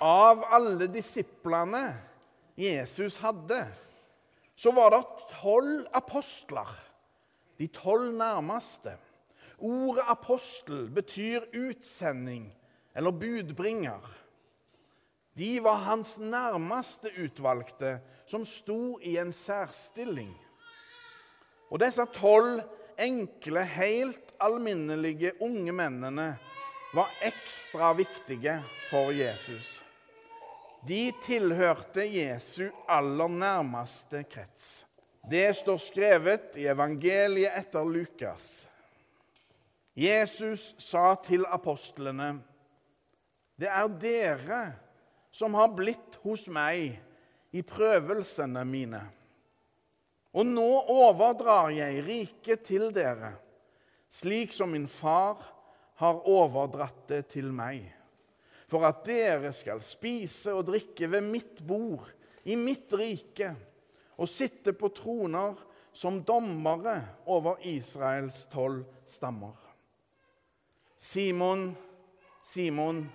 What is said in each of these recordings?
av alle disiplene Jesus hadde, så var det tolv apostler. De tolv nærmeste. Ordet apostel betyr utsending eller budbringer. De var hans nærmeste utvalgte, som sto i en særstilling. Og disse tolv enkle, helt alminnelige unge mennene var ekstra viktige for Jesus. De tilhørte Jesu aller nærmeste krets. Det står skrevet i evangeliet etter Lukas. Jesus sa til apostlene, 'Det er dere som har blitt hos meg i prøvelsene mine.' 'Og nå overdrar jeg riket til dere, slik som min far har overdratt det til meg.' For at dere skal spise og drikke ved mitt bord i mitt rike og sitte på troner som dommere over Israels tolv stammer. Simon, Simon,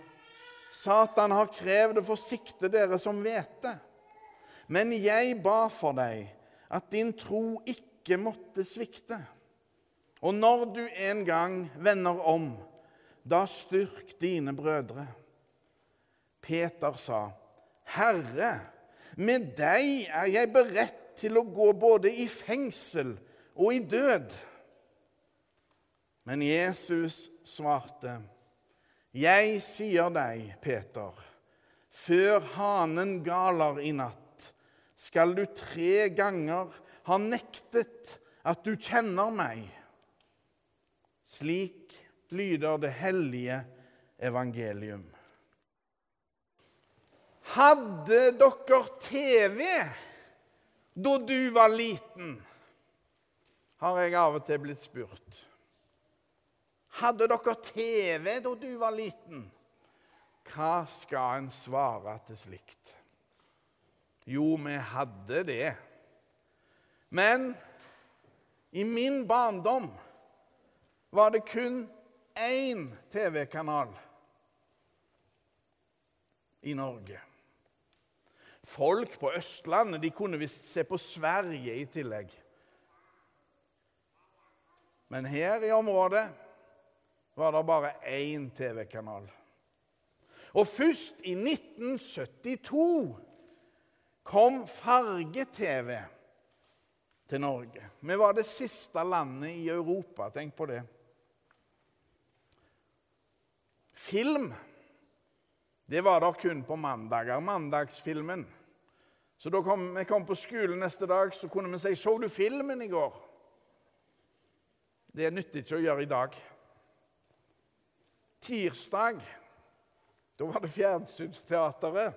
Satan har krevd å forsikte dere som hvete. Men jeg ba for deg at din tro ikke måtte svikte. Og når du en gang vender om, da styrk dine brødre. Peter sa, 'Herre, med deg er jeg beredt til å gå både i fengsel og i død.' Men Jesus svarte, 'Jeg sier deg, Peter, før hanen galer i natt, skal du tre ganger ha nektet at du kjenner meg.' Slik lyder det hellige evangelium. Hadde dere TV da du var liten? Har jeg av og til blitt spurt. Hadde dere TV da du var liten? Hva skal en svare til slikt? Jo, vi hadde det. Men i min barndom var det kun én TV-kanal i Norge. Folk på Østlandet de kunne visst se på Sverige i tillegg. Men her i området var det bare én TV-kanal. Og først i 1972 kom farge-TV til Norge. Vi var det siste landet i Europa. Tenk på det. Film det var der kun på mandager. Mandagsfilmen. Så da kom, vi kom på skolen neste dag, så kunne vi si 'Så du filmen i går?' Det er nyttig ikke å gjøre i dag. Tirsdag da var det Fjernsynsteateret.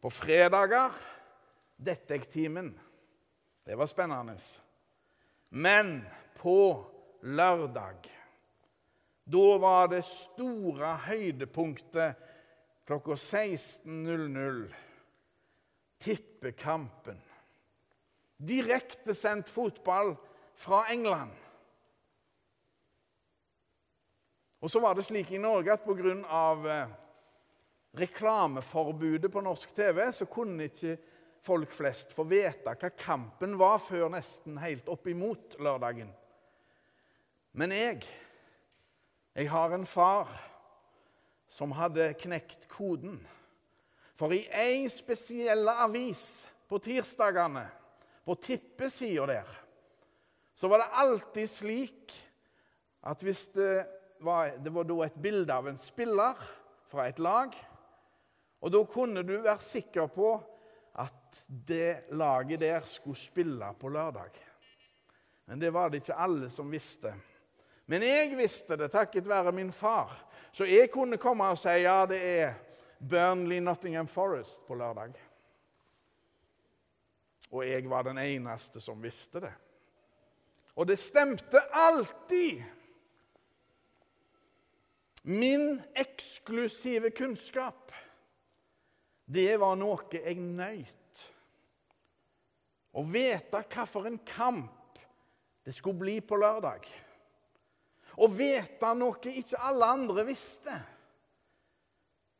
På fredager Detektimen. Det var spennende. Men på lørdag da var det store høydepunktet klokka 16.00 tippekampen. Direktesendt fotball fra England. Og så var det slik i Norge at pga. Eh, reklameforbudet på norsk TV så kunne ikke folk flest få vite hva kampen var før nesten helt oppimot lørdagen. Men jeg jeg har en far som hadde knekt koden. For i ei spesiell avis på tirsdagene, på tippesida der, så var det alltid slik at hvis det var, det var et bilde av en spiller fra et lag Og da kunne du være sikker på at det laget der skulle spille på lørdag. Men det var det ikke alle som visste. Men jeg visste det takket være min far. Så jeg kunne komme og si ja, det er Burnley Nottingham Forest på lørdag. Og jeg var den eneste som visste det. Og det stemte alltid. Min eksklusive kunnskap, det var noe jeg nøyt. Å vite hvilken kamp det skulle bli på lørdag. Å vite noe ikke alle andre visste.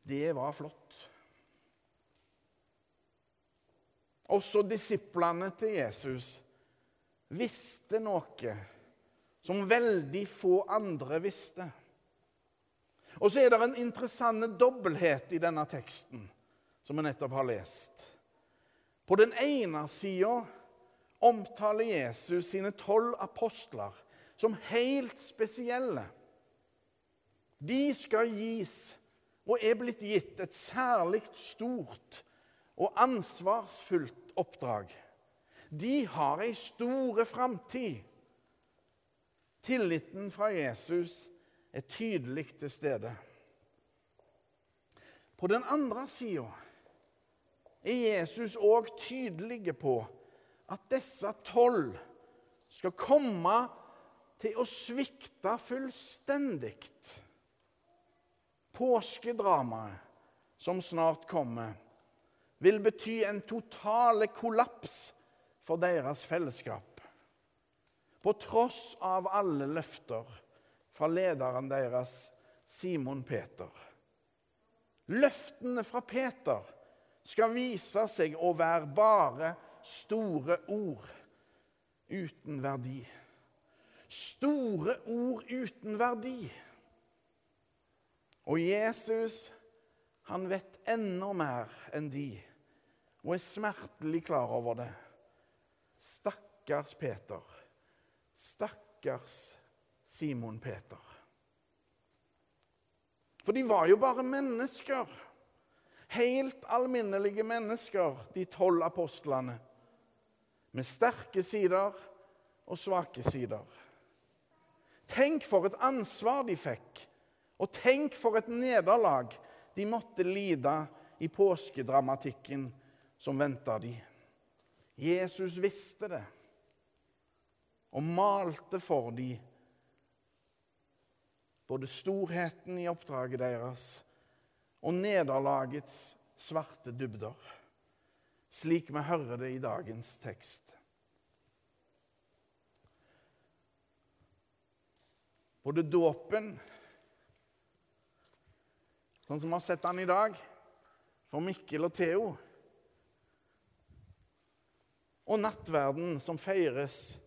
Det var flott. Også disiplene til Jesus visste noe som veldig få andre visste. Og så er det en interessant dobbelthet i denne teksten som vi nettopp har lest. På den ene sida omtaler Jesus sine tolv apostler som helt spesielle. De skal gis, og er blitt gitt, et særlig stort og ansvarsfullt oppdrag. De har ei store framtid. Tilliten fra Jesus er tydelig til stede. På den andre sida er Jesus òg tydelig på at disse tolv skal komme til å svikte fullstendig. Påskedramaet som snart kommer, vil bety en totale kollaps for deres fellesskap. På tross av alle løfter fra lederen deres, Simon Peter. Løftene fra Peter skal vise seg å være bare store ord uten verdi. Store ord uten verdi. Og Jesus, han vet enda mer enn de, og er smertelig klar over det. Stakkars Peter. Stakkars Simon Peter. For de var jo bare mennesker. Helt alminnelige mennesker, de tolv apostlene. Med sterke sider og svake sider. Tenk for et ansvar de fikk, og tenk for et nederlag de måtte lide i påskedramatikken som venta de. Jesus visste det og malte for de både storheten i oppdraget deres og nederlagets svarte dybder, slik vi hører det i dagens tekst. Både dåpen, sånn som vi har sett den i dag, for Mikkel og Theo, og nattverden som feires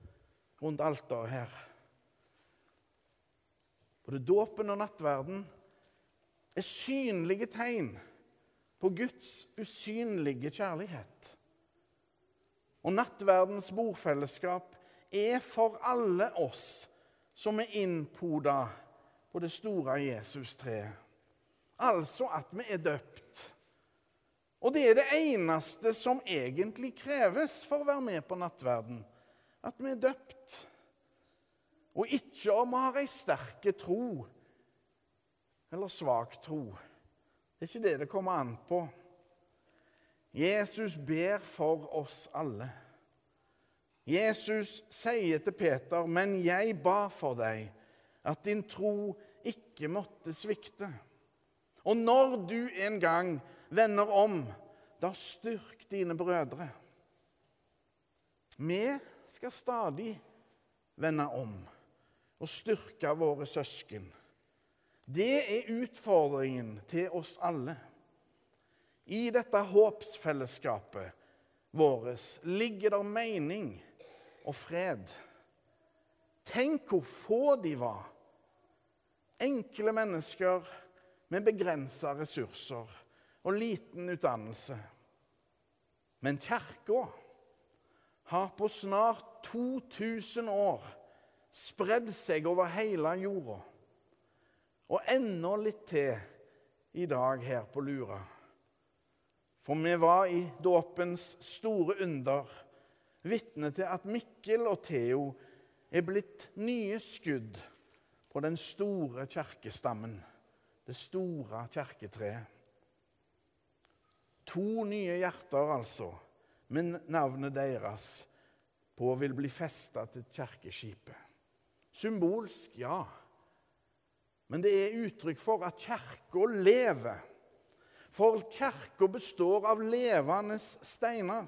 rundt alteret her både dåpen og nattverden, er synlige tegn på Guds usynlige kjærlighet. Og nattverdens bordfellesskap er for alle oss som er innpoda på det store Jesus-treet. Altså at vi er døpt. Og det er det eneste som egentlig kreves for å være med på nattverden. At vi er døpt og ikke om vi har ei sterk tro eller svak tro. Det er ikke det det kommer an på. Jesus ber for oss alle. Jesus sier til Peter, 'Men jeg ba for deg, at din tro ikke måtte svikte.' Og når du en gang vender om, da styrk dine brødre. Vi skal stadig vende om og styrke våre søsken. Det er utfordringen til oss alle. I dette håpsfellesskapet vårt ligger det mening og fred. Tenk hvor få de var. Enkle mennesker med begrensa ressurser og liten utdannelse. Men kirka har på snart 2000 år spredd seg over hele jorda. Og enda litt til i dag her på Lura. For vi var i dåpens store under vitne til at Mikkel og Theo er blitt nye skudd på den store kjerkestammen, det store kjerketreet. To nye hjerter, altså, med navnet deres på vil bli festa til kjerkeskipet. Symbolsk, ja. Men det er uttrykk for at kirka lever. For kirka består av levende steiner.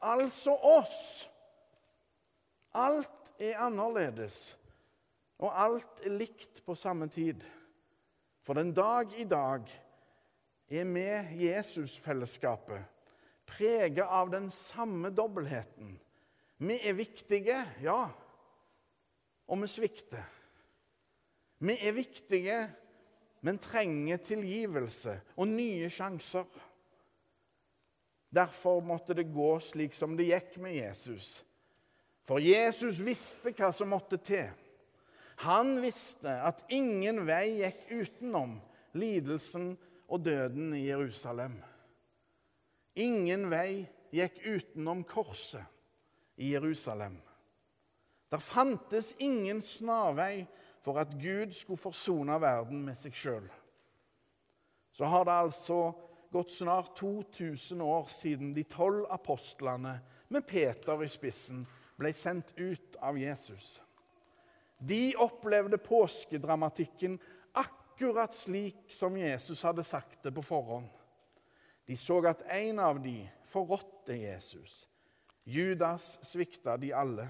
Altså oss. Alt er annerledes, og alt er likt på samme tid. For den dag i dag er vi Jesusfellesskapet, preget av den samme dobbeltheten. Vi er viktige, ja, og vi svikter. Vi er viktige, men trenger tilgivelse og nye sjanser. Derfor måtte det gå slik som det gikk med Jesus. For Jesus visste hva som måtte til. Han visste at ingen vei gikk utenom lidelsen og døden i Jerusalem. Ingen vei gikk utenom korset i Jerusalem. Der fantes ingen snarvei for at Gud skulle forsone verden med seg sjøl. Så har det altså gått snart 2000 år siden de tolv apostlene med Peter i spissen ble sendt ut av Jesus. De opplevde påskedramatikken akkurat slik som Jesus hadde sagt det på forhånd. De så at en av de forrådte Jesus. Judas svikta de alle.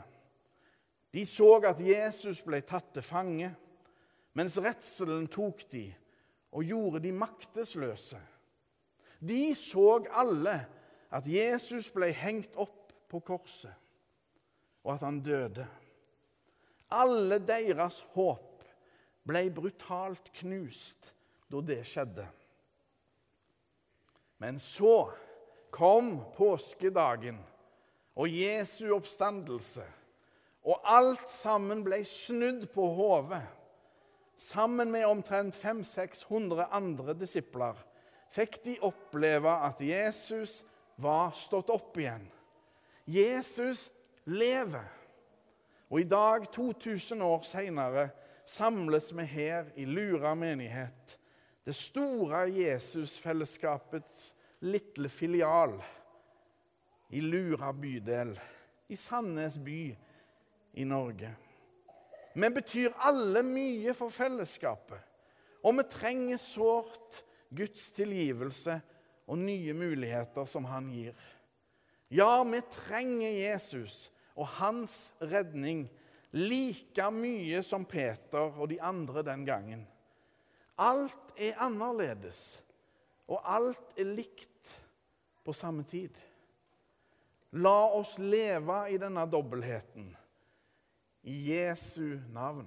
De så at Jesus ble tatt til fange, mens redselen tok de og gjorde de maktesløse. De så alle at Jesus ble hengt opp på korset, og at han døde. Alle deres håp ble brutalt knust da det skjedde. Men så kom påskedagen og Jesu oppstandelse, og alt sammen ble snudd på hodet. Sammen med omtrent 500-600 andre disipler fikk de oppleve at Jesus var stått opp igjen. Jesus lever. Og i dag, 2000 år seinere, samles vi her i Lura menighet, det store Jesusfellesskapets lille filial i Lura bydel i Sandnes by i Norge. Vi betyr alle mye for fellesskapet, og vi trenger sårt Guds tilgivelse og nye muligheter som han gir. Ja, vi trenger Jesus og hans redning like mye som Peter og de andre den gangen. Alt er annerledes, og alt er likt på samme tid. La oss leve i denne dobbeltheten. I Jesu navn.